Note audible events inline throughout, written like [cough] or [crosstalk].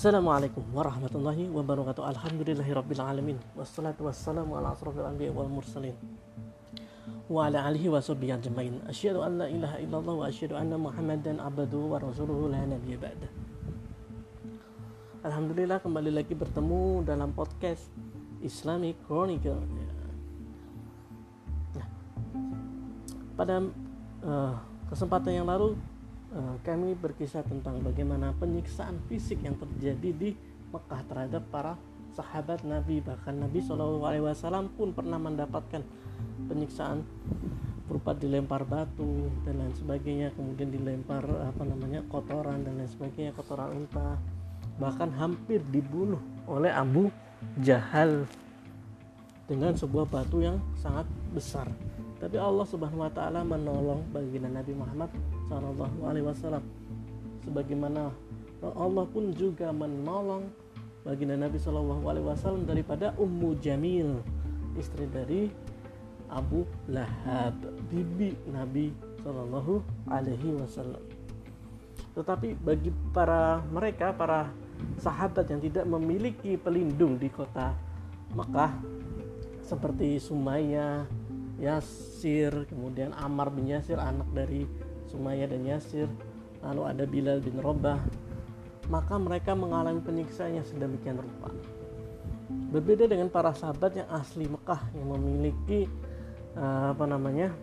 Assalamualaikum warahmatullahi wabarakatuh. Alhamdulillahi rabbil alamin. Wassalatu wassalamu ala asrafil anbiya wal mursalin. Wa ala alihi wa sahbihi ajma'in. Asyhadu an la ilaha illallah wa asyhadu anna muhammadan abduhu wa rasuluhu la nabiyya ba'da. Alhamdulillah kembali lagi bertemu dalam podcast Islamic Chronicle. Nah, Pada uh, kesempatan yang lalu kami berkisah tentang bagaimana penyiksaan fisik yang terjadi di Mekah terhadap para sahabat Nabi. Bahkan Nabi SAW pun pernah mendapatkan penyiksaan berupa dilempar batu dan lain sebagainya kemudian dilempar apa namanya kotoran dan lain sebagainya kotoran unta. Bahkan hampir dibunuh oleh Abu Jahal dengan sebuah batu yang sangat besar. Tapi Allah Subhanahu wa taala menolong baginda Nabi Muhammad Shallallahu alaihi wasallam. Sebagaimana Allah pun juga menolong baginda Nabi Shallallahu alaihi wasallam daripada Ummu Jamil istri dari Abu Lahab bibi Nabi Shallallahu alaihi wasallam. Tetapi bagi para mereka para sahabat yang tidak memiliki pelindung di kota Mekah seperti Sumayyah Yasir, kemudian Ammar bin Yasir anak dari Sumayyah dan Yasir, lalu ada Bilal bin Robah. Maka mereka mengalami penyiksaan yang sedemikian rupa. Berbeda dengan para sahabat yang asli Mekah yang memiliki uh, apa namanya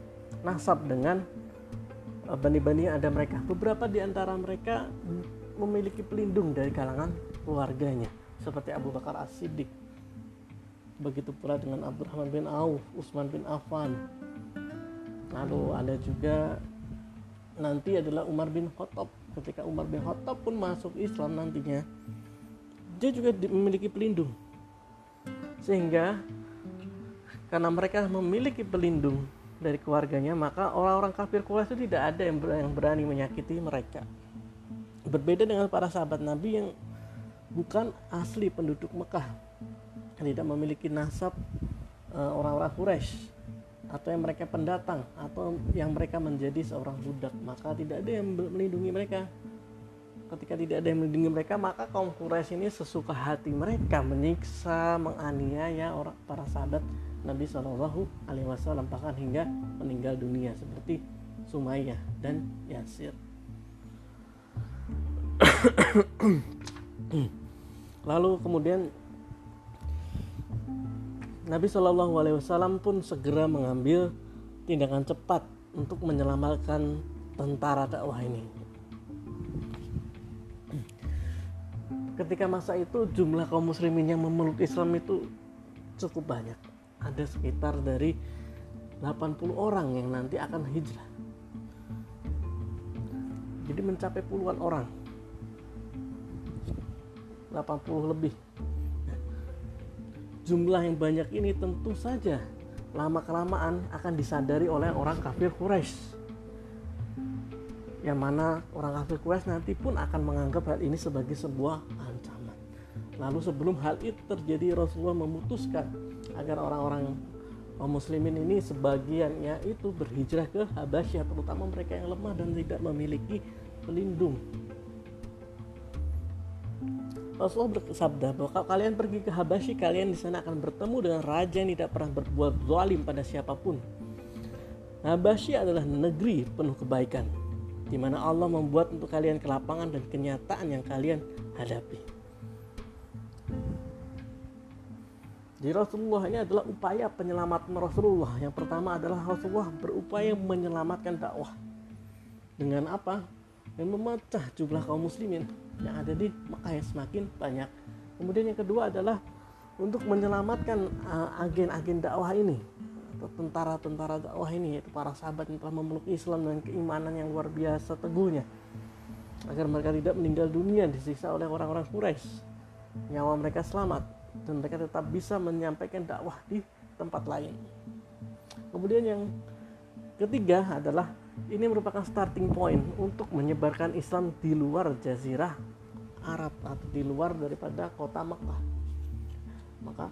nasab dengan uh, bani-bani yang ada mereka. Beberapa di antara mereka memiliki pelindung dari kalangan keluarganya, seperti Abu Bakar As-Siddiq begitu pula dengan Abdurrahman bin Auf, Utsman bin Affan. Lalu ada juga nanti adalah Umar bin Khattab. Ketika Umar bin Khattab pun masuk Islam nantinya, dia juga memiliki pelindung. Sehingga karena mereka memiliki pelindung dari keluarganya, maka orang-orang kafir Quraisy tidak ada yang berani menyakiti mereka. Berbeda dengan para sahabat Nabi yang bukan asli penduduk Mekah, tidak memiliki nasab uh, orang-orang Quraisy atau yang mereka pendatang atau yang mereka menjadi seorang budak maka tidak ada yang melindungi mereka. Ketika tidak ada yang melindungi mereka maka kaum Quraisy ini sesuka hati mereka menyiksa menganiaya orang para sahabat Nabi Shallallahu Alaihi Wasallam bahkan hingga meninggal dunia seperti Sumayyah dan Yasir. [coughs] Lalu kemudian Nabi Shallallahu Alaihi Wasallam pun segera mengambil tindakan cepat untuk menyelamatkan tentara dakwah ini. Ketika masa itu jumlah kaum muslimin yang memeluk Islam itu cukup banyak. Ada sekitar dari 80 orang yang nanti akan hijrah. Jadi mencapai puluhan orang. 80 lebih jumlah yang banyak ini tentu saja lama kelamaan akan disadari oleh orang kafir Quraisy yang mana orang kafir Quraisy nanti pun akan menganggap hal ini sebagai sebuah ancaman. Lalu sebelum hal itu terjadi Rasulullah memutuskan agar orang-orang muslimin ini sebagiannya itu berhijrah ke Habasyah terutama mereka yang lemah dan tidak memiliki pelindung Rasulullah bersabda bahwa kalau kalian pergi ke Habasyi kalian di sana akan bertemu dengan raja yang tidak pernah berbuat zalim pada siapa pun. Habasyi adalah negeri penuh kebaikan di mana Allah membuat untuk kalian kelapangan dan kenyataan yang kalian hadapi. Jadi Rasulullah ini adalah upaya penyelamatan Rasulullah. Yang pertama adalah Rasulullah berupaya menyelamatkan dakwah. Dengan apa? Dan memecah jumlah kaum muslimin yang ada di Mekah semakin banyak. Kemudian yang kedua adalah untuk menyelamatkan uh, agen-agen dakwah ini atau tentara-tentara dakwah ini yaitu para sahabat yang telah memeluk Islam dengan keimanan yang luar biasa teguhnya agar mereka tidak meninggal dunia disiksa oleh orang-orang Quraisy nyawa mereka selamat dan mereka tetap bisa menyampaikan dakwah di tempat lain kemudian yang ketiga adalah ini merupakan starting point untuk menyebarkan Islam di luar jazirah Arab atau di luar daripada kota Mekah. Maka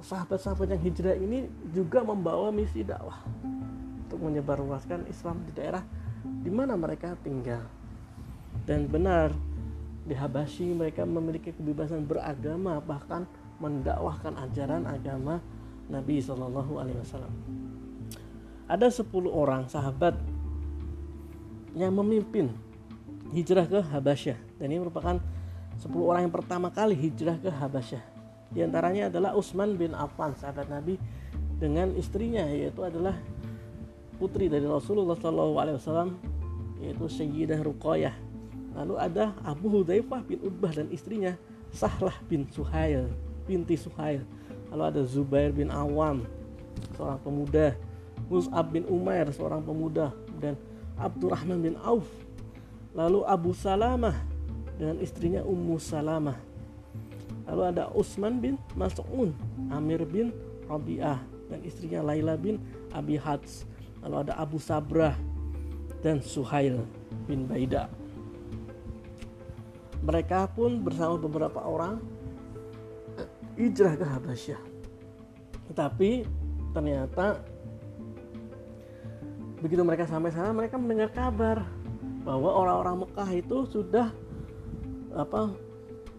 sahabat-sahabat yang hijrah ini juga membawa misi dakwah untuk menyebarluaskan Islam di daerah di mana mereka tinggal. Dan benar di Habasyi mereka memiliki kebebasan beragama bahkan mendakwahkan ajaran agama Nabi Shallallahu Alaihi Wasallam. Ada 10 orang sahabat yang memimpin hijrah ke Habasyah dan ini merupakan 10 orang yang pertama kali hijrah ke Habasyah. Di antaranya adalah Utsman bin Affan sahabat Nabi dengan istrinya yaitu adalah putri dari Rasulullah SAW yaitu Sayyidah Ruqayyah. Lalu ada Abu Hudzaifah bin Utbah dan istrinya Sahlah bin Suhail binti Suhail. Lalu ada Zubair bin Awam seorang pemuda, Mus'ab bin Umair seorang pemuda dan Abdurrahman bin Auf. Lalu Abu Salamah dengan istrinya Ummu Salamah. Lalu ada Utsman bin Mas'un, Amir bin Rabi'ah dan istrinya Laila bin Abi Hats. Lalu ada Abu Sabrah dan Suhail bin Baida. Mereka pun bersama beberapa orang hijrah ke Habasyah. Tetapi ternyata begitu mereka sampai sana mereka mendengar kabar bahwa orang-orang Mekah itu sudah apa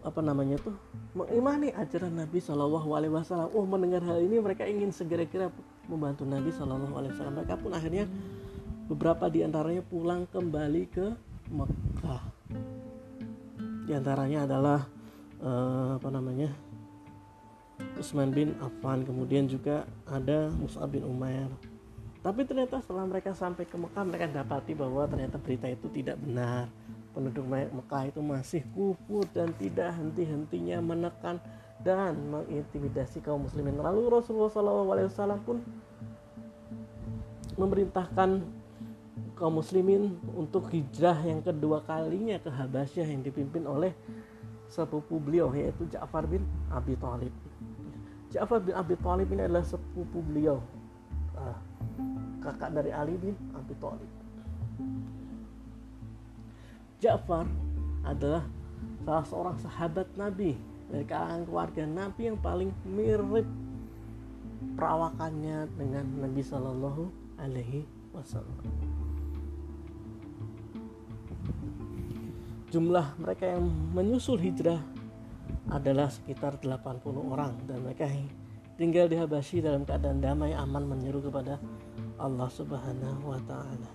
apa namanya tuh mengimani ajaran Nabi Shallallahu Alaihi Wasallam. Oh mendengar hal ini mereka ingin segera-gera membantu Nabi Shallallahu Alaihi Wasallam. Mereka pun akhirnya beberapa di antaranya pulang kembali ke Mekah. Di antaranya adalah uh, apa namanya Utsman bin Affan, kemudian juga ada Mus'ab bin Umair. Tapi ternyata setelah mereka sampai ke Mekah mereka dapati bahwa ternyata berita itu tidak benar penduduk Mekah itu masih kufur dan tidak henti-hentinya menekan dan mengintimidasi kaum muslimin. Lalu Rasulullah SAW pun memerintahkan kaum muslimin untuk hijrah yang kedua kalinya ke Habasyah yang dipimpin oleh sepupu beliau yaitu Ja'far bin Abi Thalib. Ja'far bin Abi Thalib ini adalah sepupu beliau, ah, kakak dari Ali bin Abi Thalib. Ja'far adalah salah seorang sahabat Nabi dari kalangan keluarga Nabi yang paling mirip perawakannya dengan Nabi Shallallahu Alaihi Wasallam. Jumlah mereka yang menyusul hijrah adalah sekitar 80 orang dan mereka tinggal di Habasyi dalam keadaan damai aman menyeru kepada Allah Subhanahu wa taala.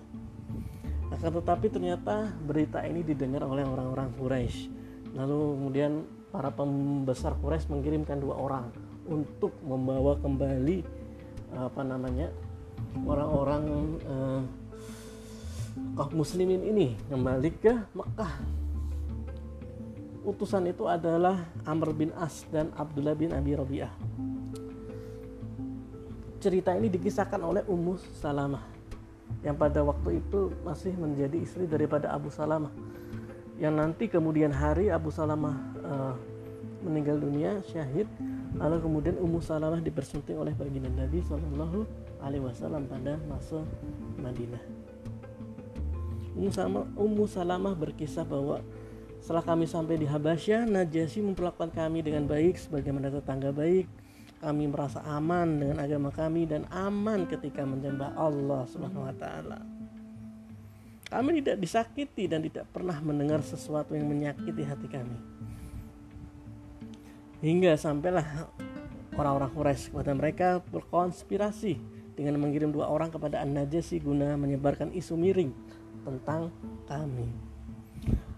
Akan tetapi ternyata berita ini didengar oleh orang-orang Quraisy. Lalu kemudian para pembesar Quraisy mengirimkan dua orang untuk membawa kembali apa namanya orang-orang eh, kaum muslimin ini kembali ke Mekah. Utusan itu adalah Amr bin As dan Abdullah bin Abi Rabi'ah. Cerita ini dikisahkan oleh Ummu Salamah yang pada waktu itu masih menjadi istri daripada Abu Salamah yang nanti kemudian hari Abu Salamah uh, meninggal dunia syahid lalu kemudian Ummu Salamah dipersunting oleh baginda Nabi Shallallahu Alaihi Wasallam pada masa Madinah. Ummu Salamah, berkisah bahwa setelah kami sampai di Habasyah, Najasyi memperlakukan kami dengan baik sebagaimana tetangga baik kami merasa aman dengan agama kami dan aman ketika menyembah Allah Subhanahu wa taala. Kami tidak disakiti dan tidak pernah mendengar sesuatu yang menyakiti hati kami. Hingga sampailah orang-orang Quraisy kepada mereka berkonspirasi dengan mengirim dua orang kepada An-Najasyi guna menyebarkan isu miring tentang kami.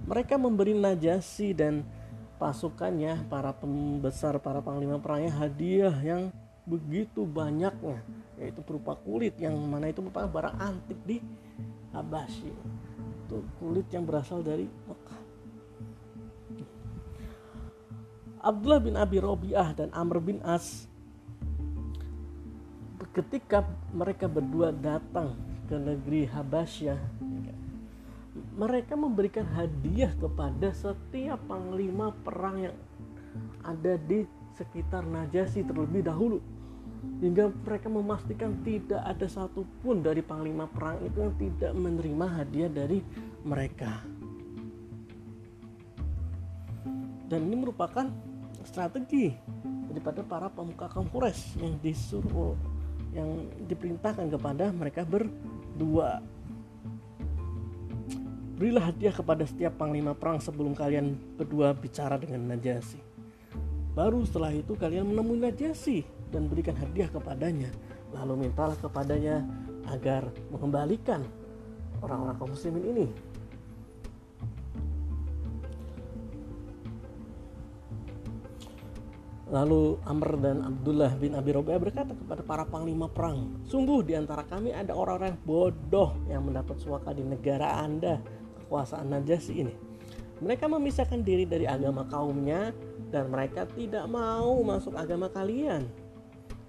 Mereka memberi Najasyi dan pasukannya, para pembesar, para panglima perangnya hadiah yang begitu banyaknya, yaitu berupa kulit yang mana itu merupakan barang antik di Habasyi. Itu kulit yang berasal dari Mekah. Abdullah bin Abi Robiah dan Amr bin As ketika mereka berdua datang ke negeri Habasyah mereka memberikan hadiah kepada setiap panglima perang yang ada di sekitar Najasyi terlebih dahulu. Hingga mereka memastikan tidak ada satupun dari panglima perang itu yang tidak menerima hadiah dari mereka. Dan ini merupakan strategi daripada para pemuka kaum yang disuruh yang diperintahkan kepada mereka berdua Berilah hadiah kepada setiap panglima perang sebelum kalian berdua bicara dengan Najasi. Baru setelah itu kalian menemui Najasi dan berikan hadiah kepadanya. Lalu mintalah kepadanya agar mengembalikan orang-orang kaum muslimin ini Lalu Amr dan Abdullah bin Abi Rabi'ah berkata kepada para panglima perang, "Sungguh di antara kami ada orang-orang bodoh yang mendapat suaka di negara Anda, kekuasaan Najasyi ini. Mereka memisahkan diri dari agama kaumnya dan mereka tidak mau masuk agama kalian.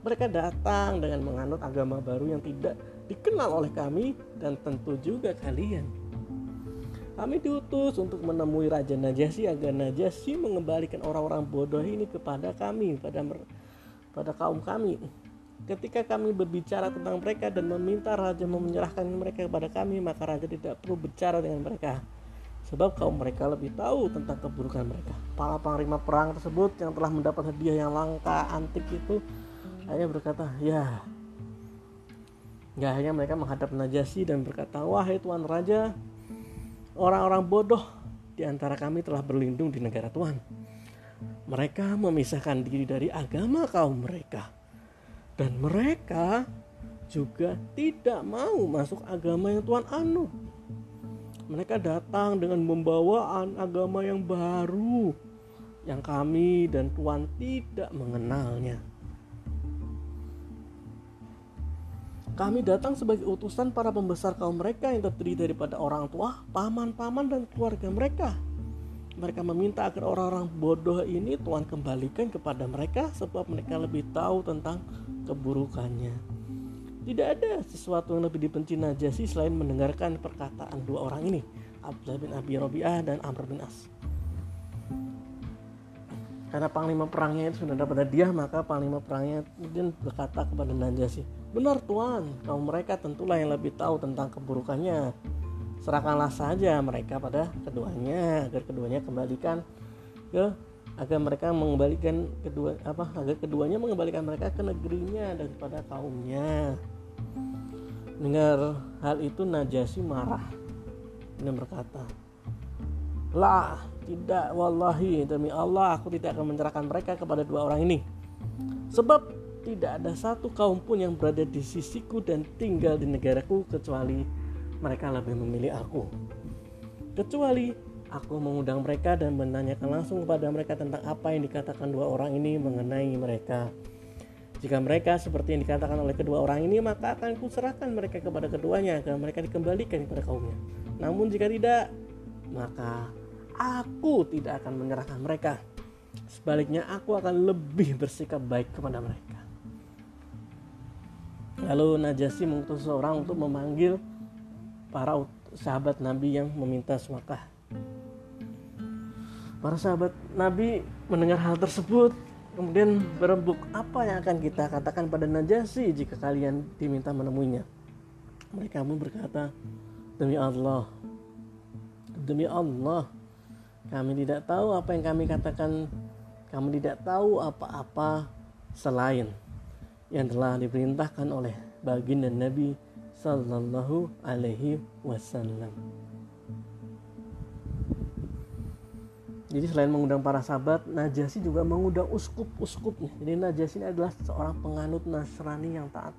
Mereka datang dengan menganut agama baru yang tidak dikenal oleh kami dan tentu juga kalian." Kami diutus untuk menemui Raja Najasyi agar Najasyi mengembalikan orang-orang bodoh ini kepada kami, pada pada kaum kami. Ketika kami berbicara tentang mereka dan meminta raja menyerahkan mereka kepada kami, maka raja tidak perlu bicara dengan mereka. Sebab kaum mereka lebih tahu tentang keburukan mereka. Para panglima perang tersebut yang telah mendapat hadiah yang langka antik itu hanya berkata, "Ya, Gak hanya mereka menghadap Najasyi dan berkata, Wahai Tuan Raja, Orang-orang bodoh di antara kami telah berlindung di negara Tuhan. Mereka memisahkan diri dari agama kaum mereka. Dan mereka juga tidak mau masuk agama yang Tuhan anut. Mereka datang dengan membawaan agama yang baru yang kami dan Tuhan tidak mengenalnya. Kami datang sebagai utusan para pembesar kaum mereka yang terdiri daripada orang tua, paman-paman, dan keluarga mereka. Mereka meminta agar orang-orang bodoh ini Tuhan kembalikan kepada mereka sebab mereka lebih tahu tentang keburukannya. Tidak ada sesuatu yang lebih dibenci Najasi selain mendengarkan perkataan dua orang ini, Abdullah bin Abi Robi'ah dan Amr bin As. Karena panglima perangnya itu sudah dapat hadiah, maka panglima perangnya kemudian berkata kepada Najasyi, "Benar Tuan, kaum mereka tentulah yang lebih tahu tentang keburukannya. Serahkanlah saja mereka pada keduanya agar keduanya kembalikan ke agar mereka mengembalikan kedua apa agar keduanya mengembalikan mereka ke negerinya dan kepada kaumnya." Dengar hal itu Najasyi marah dan berkata, "Lah, tidak, wallahi demi Allah aku tidak akan menyerahkan mereka kepada dua orang ini. Sebab tidak ada satu kaum pun yang berada di sisiku dan tinggal di negaraku kecuali mereka lebih memilih aku. Kecuali aku mengundang mereka dan menanyakan langsung kepada mereka tentang apa yang dikatakan dua orang ini mengenai mereka. Jika mereka seperti yang dikatakan oleh kedua orang ini, maka akan kuserahkan mereka kepada keduanya agar mereka dikembalikan kepada kaumnya. Namun jika tidak, maka aku tidak akan menyerahkan mereka. Sebaliknya aku akan lebih bersikap baik kepada mereka. Lalu Najasyi mengutus seorang untuk memanggil para sahabat Nabi yang meminta suakah. Para sahabat Nabi mendengar hal tersebut kemudian berembuk apa yang akan kita katakan pada Najasyi jika kalian diminta menemuinya. Mereka pun berkata, demi Allah, demi Allah, kami tidak tahu apa yang kami katakan. Kami tidak tahu apa-apa selain yang telah diperintahkan oleh baginda Nabi Sallallahu Alaihi Wasallam. Jadi selain mengundang para sahabat, Najasi juga mengundang uskup-uskupnya. Jadi Najasi ini adalah seorang penganut Nasrani yang taat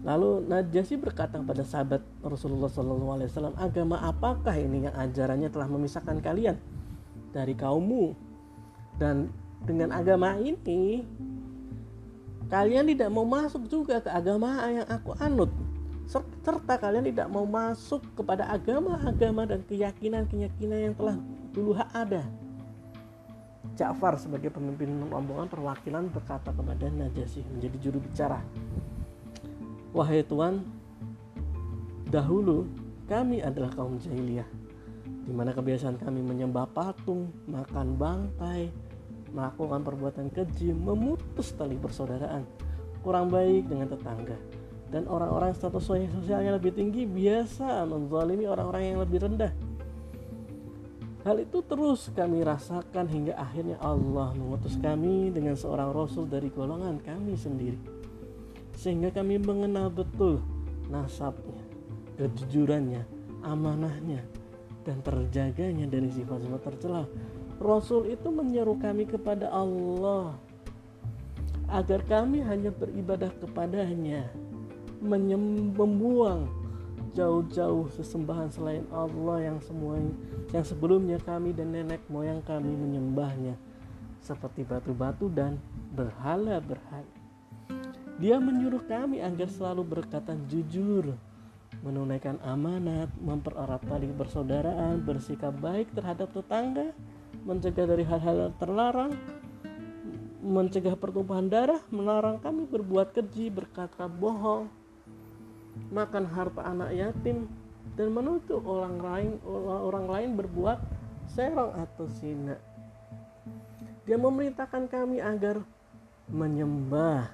Lalu Najasyi berkata kepada sahabat Rasulullah SAW, agama apakah ini yang ajarannya telah memisahkan kalian dari kaummu? Dan dengan agama ini, kalian tidak mau masuk juga ke agama yang aku anut. Serta kalian tidak mau masuk kepada agama-agama dan keyakinan-keyakinan yang telah dulu ada. Ja'far sebagai pemimpin rombongan perwakilan berkata kepada Najasyi menjadi juru bicara Wahai Tuhan, dahulu kami adalah kaum jahiliyah, di mana kebiasaan kami menyembah patung, makan bangkai, melakukan perbuatan keji, memutus tali persaudaraan, kurang baik dengan tetangga, dan orang-orang status sosialnya lebih tinggi biasa menzalimi orang-orang yang lebih rendah. Hal itu terus kami rasakan hingga akhirnya Allah mengutus kami dengan seorang rasul dari golongan kami sendiri sehingga kami mengenal betul nasabnya, kejujurannya, amanahnya dan terjaganya dari sifat-sifat tercela. Rasul itu menyeru kami kepada Allah agar kami hanya beribadah kepadanya, membuang jauh-jauh sesembahan selain Allah yang semua yang sebelumnya kami dan nenek moyang kami menyembahnya seperti batu-batu dan berhala-berhala. Dia menyuruh kami agar selalu berkata jujur, menunaikan amanat, mempererat tali persaudaraan, bersikap baik terhadap tetangga, mencegah dari hal-hal terlarang, mencegah pertumpahan darah, melarang kami berbuat keji, berkata bohong, makan harta anak yatim, dan menuntut orang lain orang lain berbuat serong atau zina. Dia memerintahkan kami agar menyembah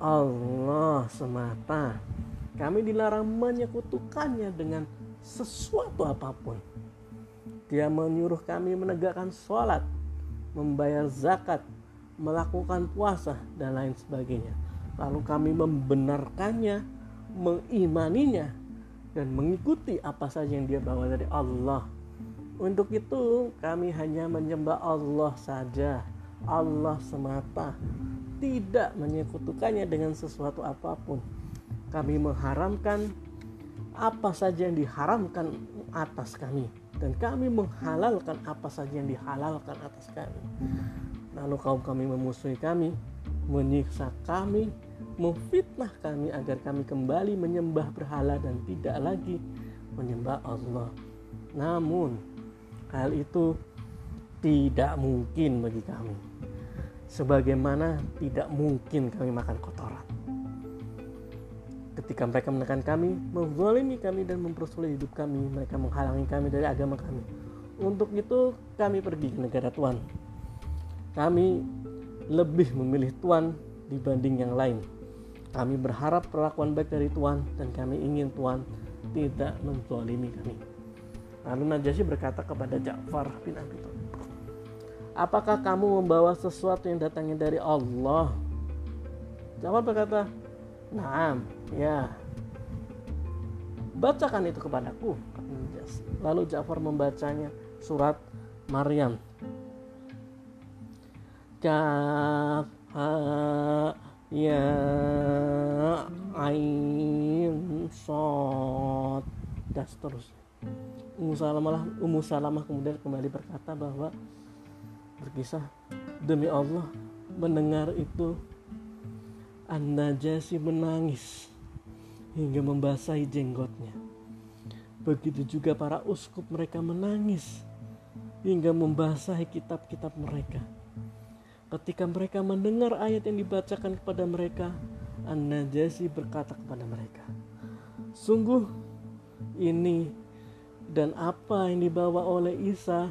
Allah semata. Kami dilarang menyekutukannya dengan sesuatu apa pun. Dia menyuruh kami menegakkan sholat, membayar zakat, melakukan puasa, dan lain sebagainya. Lalu kami membenarkannya, mengimaninya, dan mengikuti apa saja yang dia bawa dari Allah. Untuk itu, kami hanya menyembah Allah saja, Allah semata, tidak menyekutukannya dengan sesuatu apa pun. Kami mengharamkan apa saja yang diharamkan atas kami dan kami menghalalkan apa saja yang dihalalkan atas kami. Lalu kaum kami memusuhi kami, menyiksa kami, memfitnah kami agar kami kembali menyembah berhala dan tidak lagi menyembah Allah. Namun hal itu tidak mungkin bagi kami sebagaimana tidak mungkin kami makan kotoran. Ketika mereka menekan kami, menzalimi kami dan mempersulit hidup kami, mereka menghalangi kami dari agama kami. Untuk itu kami pergi ke negara Tuhan. Kami lebih memilih Tuhan dibanding yang lain. Kami berharap perlakuan baik dari Tuhan dan kami ingin Tuhan tidak menzalimi kami. Lalu Najasyi berkata kepada Ja'far bin Abi Thalib, Apakah kamu membawa sesuatu yang datangnya dari Allah? Jawab berkata, Nah, ya. Bacakan itu kepadaku. Lalu Ja'far membacanya surat Maryam. Kaf ha ya ain sod dan seterusnya. Ummu Salamah, Ummu Salamah kemudian kembali berkata bahwa berkisah demi Allah mendengar itu An-Najasi menangis hingga membasahi jenggotnya. Begitu juga para uskup mereka menangis hingga membasahi kitab-kitab mereka. Ketika mereka mendengar ayat yang dibacakan kepada mereka, An-Najasi berkata kepada mereka, "Sungguh ini dan apa yang dibawa oleh Isa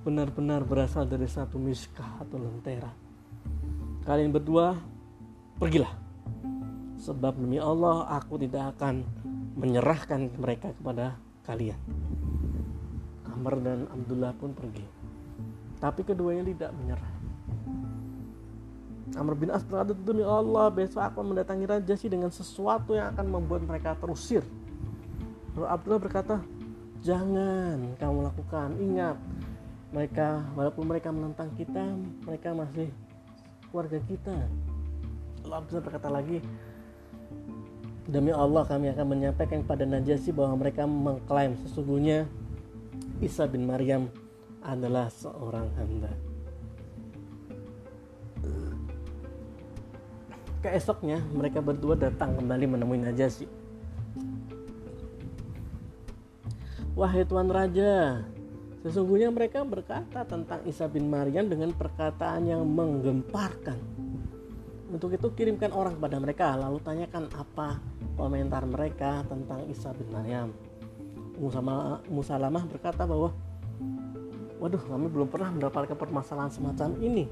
benar-benar berasal dari satu miskah atau lentera. Kalian berdua pergilah. Sebab demi Allah aku tidak akan menyerahkan mereka kepada kalian. Amr dan Abdullah pun pergi. Tapi keduanya tidak menyerah. Amr bin As berkata demi Allah besok aku mendatangi raja sih dengan sesuatu yang akan membuat mereka terusir. Lalu Abdullah berkata, jangan kamu lakukan. Ingat, mereka walaupun mereka menentang kita mereka masih keluarga kita Bisa berkata lagi demi Allah kami akan menyampaikan kepada Najasi bahwa mereka mengklaim sesungguhnya Isa bin Maryam adalah seorang hamba keesoknya mereka berdua datang kembali menemui Najasi Wahai Tuan Raja, Sesungguhnya mereka berkata tentang Isa bin Maryam dengan perkataan yang menggemparkan. Untuk itu kirimkan orang kepada mereka lalu tanyakan apa komentar mereka tentang Isa bin Maryam. Musalamah berkata bahwa waduh kami belum pernah mendapatkan permasalahan semacam ini.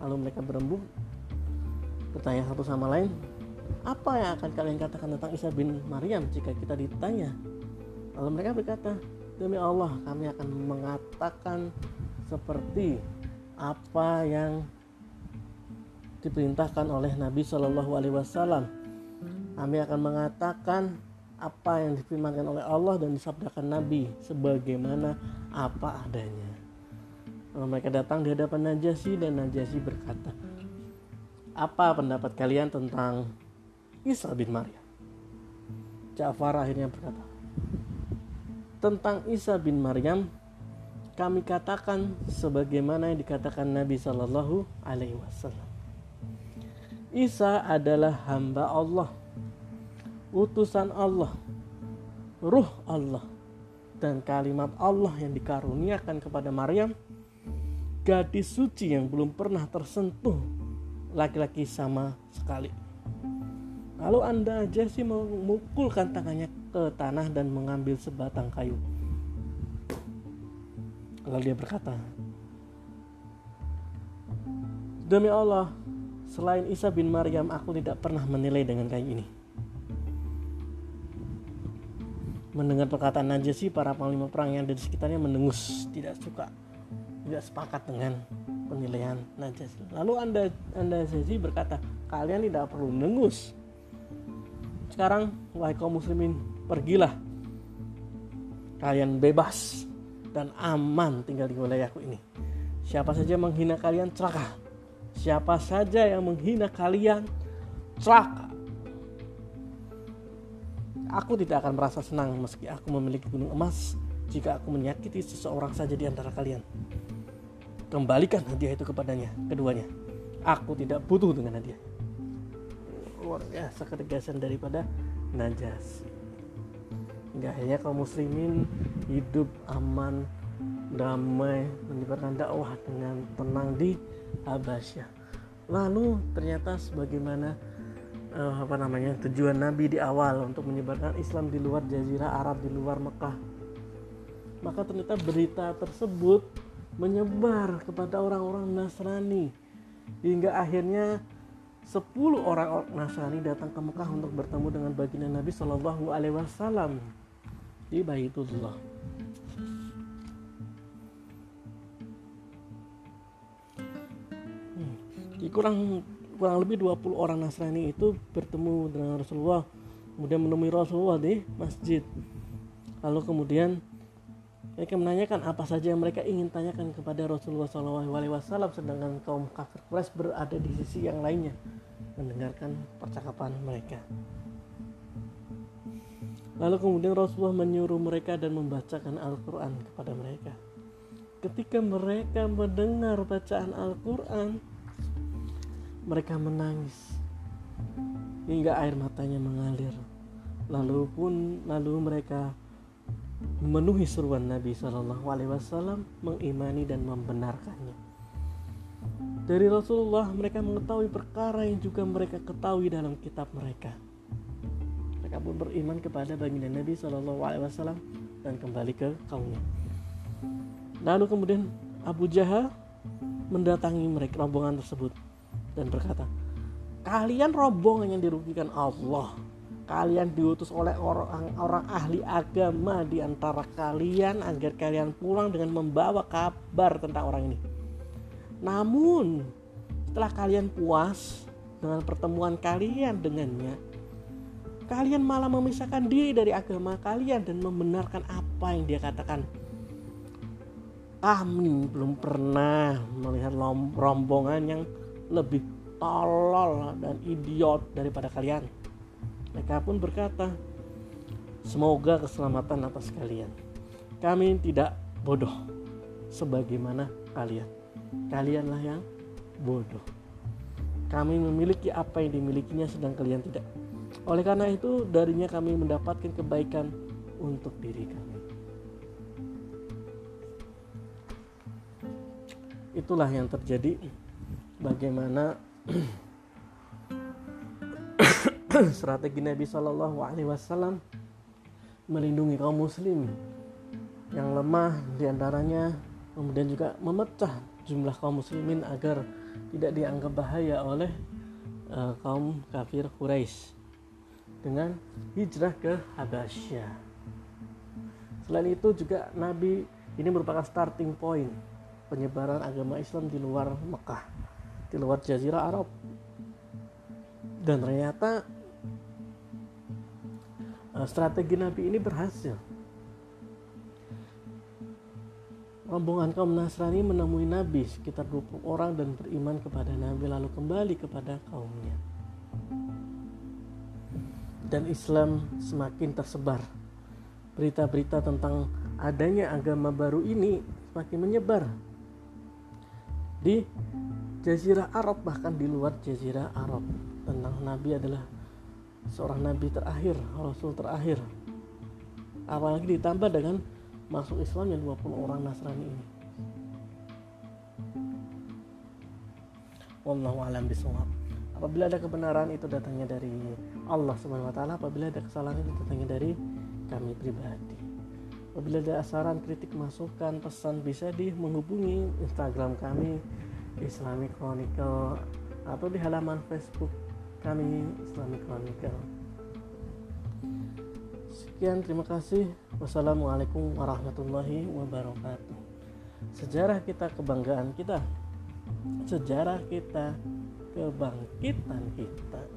Lalu mereka berembuk bertanya satu sama lain apa yang akan kalian katakan tentang Isa bin Maryam jika kita ditanya lalu mereka berkata demi Allah kami akan mengatakan seperti apa yang diperintahkan oleh Nabi Shallallahu Alaihi Wasallam. Kami akan mengatakan apa yang difirmankan oleh Allah dan disabdakan Nabi sebagaimana apa adanya. Lalu mereka datang di hadapan Najasi dan Najasi berkata, "Apa pendapat kalian tentang Isa bin Maryam?" Ja'far akhirnya berkata, "Tentang Isa bin Maryam, kami katakan sebagaimana yang dikatakan Nabi Shallallahu alaihi wasallam. Isa adalah hamba Allah." utusan Allah, ruh Allah, dan kalimat Allah yang dikaruniakan kepada Maryam, gadis suci yang belum pernah tersentuh laki-laki sama sekali. Lalu Anda Jesse memukulkan tangannya ke tanah dan mengambil sebatang kayu. Lalu dia berkata, Demi Allah, selain Isa bin Maryam, aku tidak pernah menilai dengan kayu ini. mendengar perkataan Najasi para panglima perang yang ada di sekitarnya mendengus tidak suka tidak sepakat dengan penilaian Najasi lalu anda anda Najasi berkata kalian tidak perlu mendengus. Sekarang wahai kaum muslimin pergilah. Kalian bebas dan aman tinggal di wilayahku ini. Siapa saja menghina kalian celaka siapa saja yang menghina kalian celaka Aku tidak akan merasa senang meski aku memiliki gunung emas jika aku menyakiti seseorang saja di antara kalian. Kembalikan hadiah itu kepadanya, keduanya. Aku tidak butuh dengan hadiah. Luar biasa ketegasan daripada Najas. Hingga akhirnya kaum muslimin hidup aman, damai, menyebarkan dakwah dengan tenang di Habasyah. Lalu ternyata sebagaimana uh, apa namanya tujuan Nabi di awal untuk menyebarkan Islam di luar Jazirah Arab di luar Mekah maka ternyata berita tersebut menyebar kepada orang-orang Nasrani hingga akhirnya 10 orang Nasrani datang ke Mekah untuk bertemu dengan baginda Nabi Shallallahu Alaihi Wasallam di Baitullah. Kurang kurang lebih 20 orang Nasrani itu bertemu dengan Rasulullah kemudian menemui Rasulullah di masjid. Lalu kemudian mereka menanyakan apa saja yang mereka ingin tanyakan kepada Rasulullah SAW sedangkan kaum kafir Quraisy berada di sisi yang lainnya mendengarkan percakapan mereka. Lalu kemudian Rasulullah menyuruh mereka dan membacakan Al-Quran kepada mereka. Ketika mereka mendengar bacaan Al-Quran mereka menangis hingga air matanya mengalir. Lalu pun lalu mereka memenuhi seruan Nabi Shallallahu Alaihi Wasallam mengimani dan membenarkannya. Dari Rasulullah mereka mengetahui perkara yang juga mereka ketahui dalam kitab mereka. Mereka pun beriman kepada baginda Nabi Shallallahu Alaihi Wasallam dan kembali ke kaumnya. Lalu kemudian Abu Jahal mendatangi mereka rombongan tersebut dan berkata, "Kalian rombongan yang dirugikan Allah. Kalian diutus oleh orang-orang ahli agama di antara kalian agar kalian pulang dengan membawa kabar tentang orang ini. Namun, setelah kalian puas dengan pertemuan kalian dengannya, kalian malah memisahkan diri dari agama kalian dan membenarkan apa yang dia katakan." kami belum pernah melihat rombongan yang lebih tolol dan idiot daripada kalian. Mereka pun berkata, semoga keselamatan atas kalian. Kami tidak bodoh sebagaimana kalian. Kalianlah yang bodoh. Kami memiliki apa yang dimilikinya sedang kalian tidak. Oleh karena itu darinya kami mendapatkan kebaikan untuk diri kami. Itulah yang terjadi bagaimana [coughs] strategi Nabi Shallallahu Alaihi Wasallam melindungi kaum muslim yang lemah di antaranya kemudian juga memecah jumlah kaum muslimin agar tidak dianggap bahaya oleh uh, kaum kafir Quraisy dengan hijrah ke Habasyah. Selain itu juga Nabi ini merupakan starting point penyebaran agama Islam di luar Mekah di luar jazirah Arab dan ternyata uh, strategi Nabi ini berhasil. Rombongan kaum Nasrani menemui Nabi sekitar 20 orang dan beriman kepada Nabi lalu kembali kepada kaumnya. Dan Islam semakin tersebar. Berita-berita tentang adanya agama baru ini semakin menyebar di Jazirah Arab bahkan di luar Jazirah Arab tentang Nabi adalah seorang Nabi terakhir, Rasul terakhir. Apalagi ditambah dengan masuk Islamnya 20 orang Nasrani ini. Wallahu alam bisawab. Apabila ada kebenaran itu datangnya dari Allah Subhanahu wa taala, apabila ada kesalahan itu datangnya dari kami pribadi. Apabila ada saran, kritik, masukan, pesan bisa di menghubungi Instagram kami Islamic Chronicle atau di halaman Facebook kami Islamic Chronicle. Sekian terima kasih. Wassalamualaikum warahmatullahi wabarakatuh. Sejarah kita kebanggaan kita. Sejarah kita kebangkitan kita.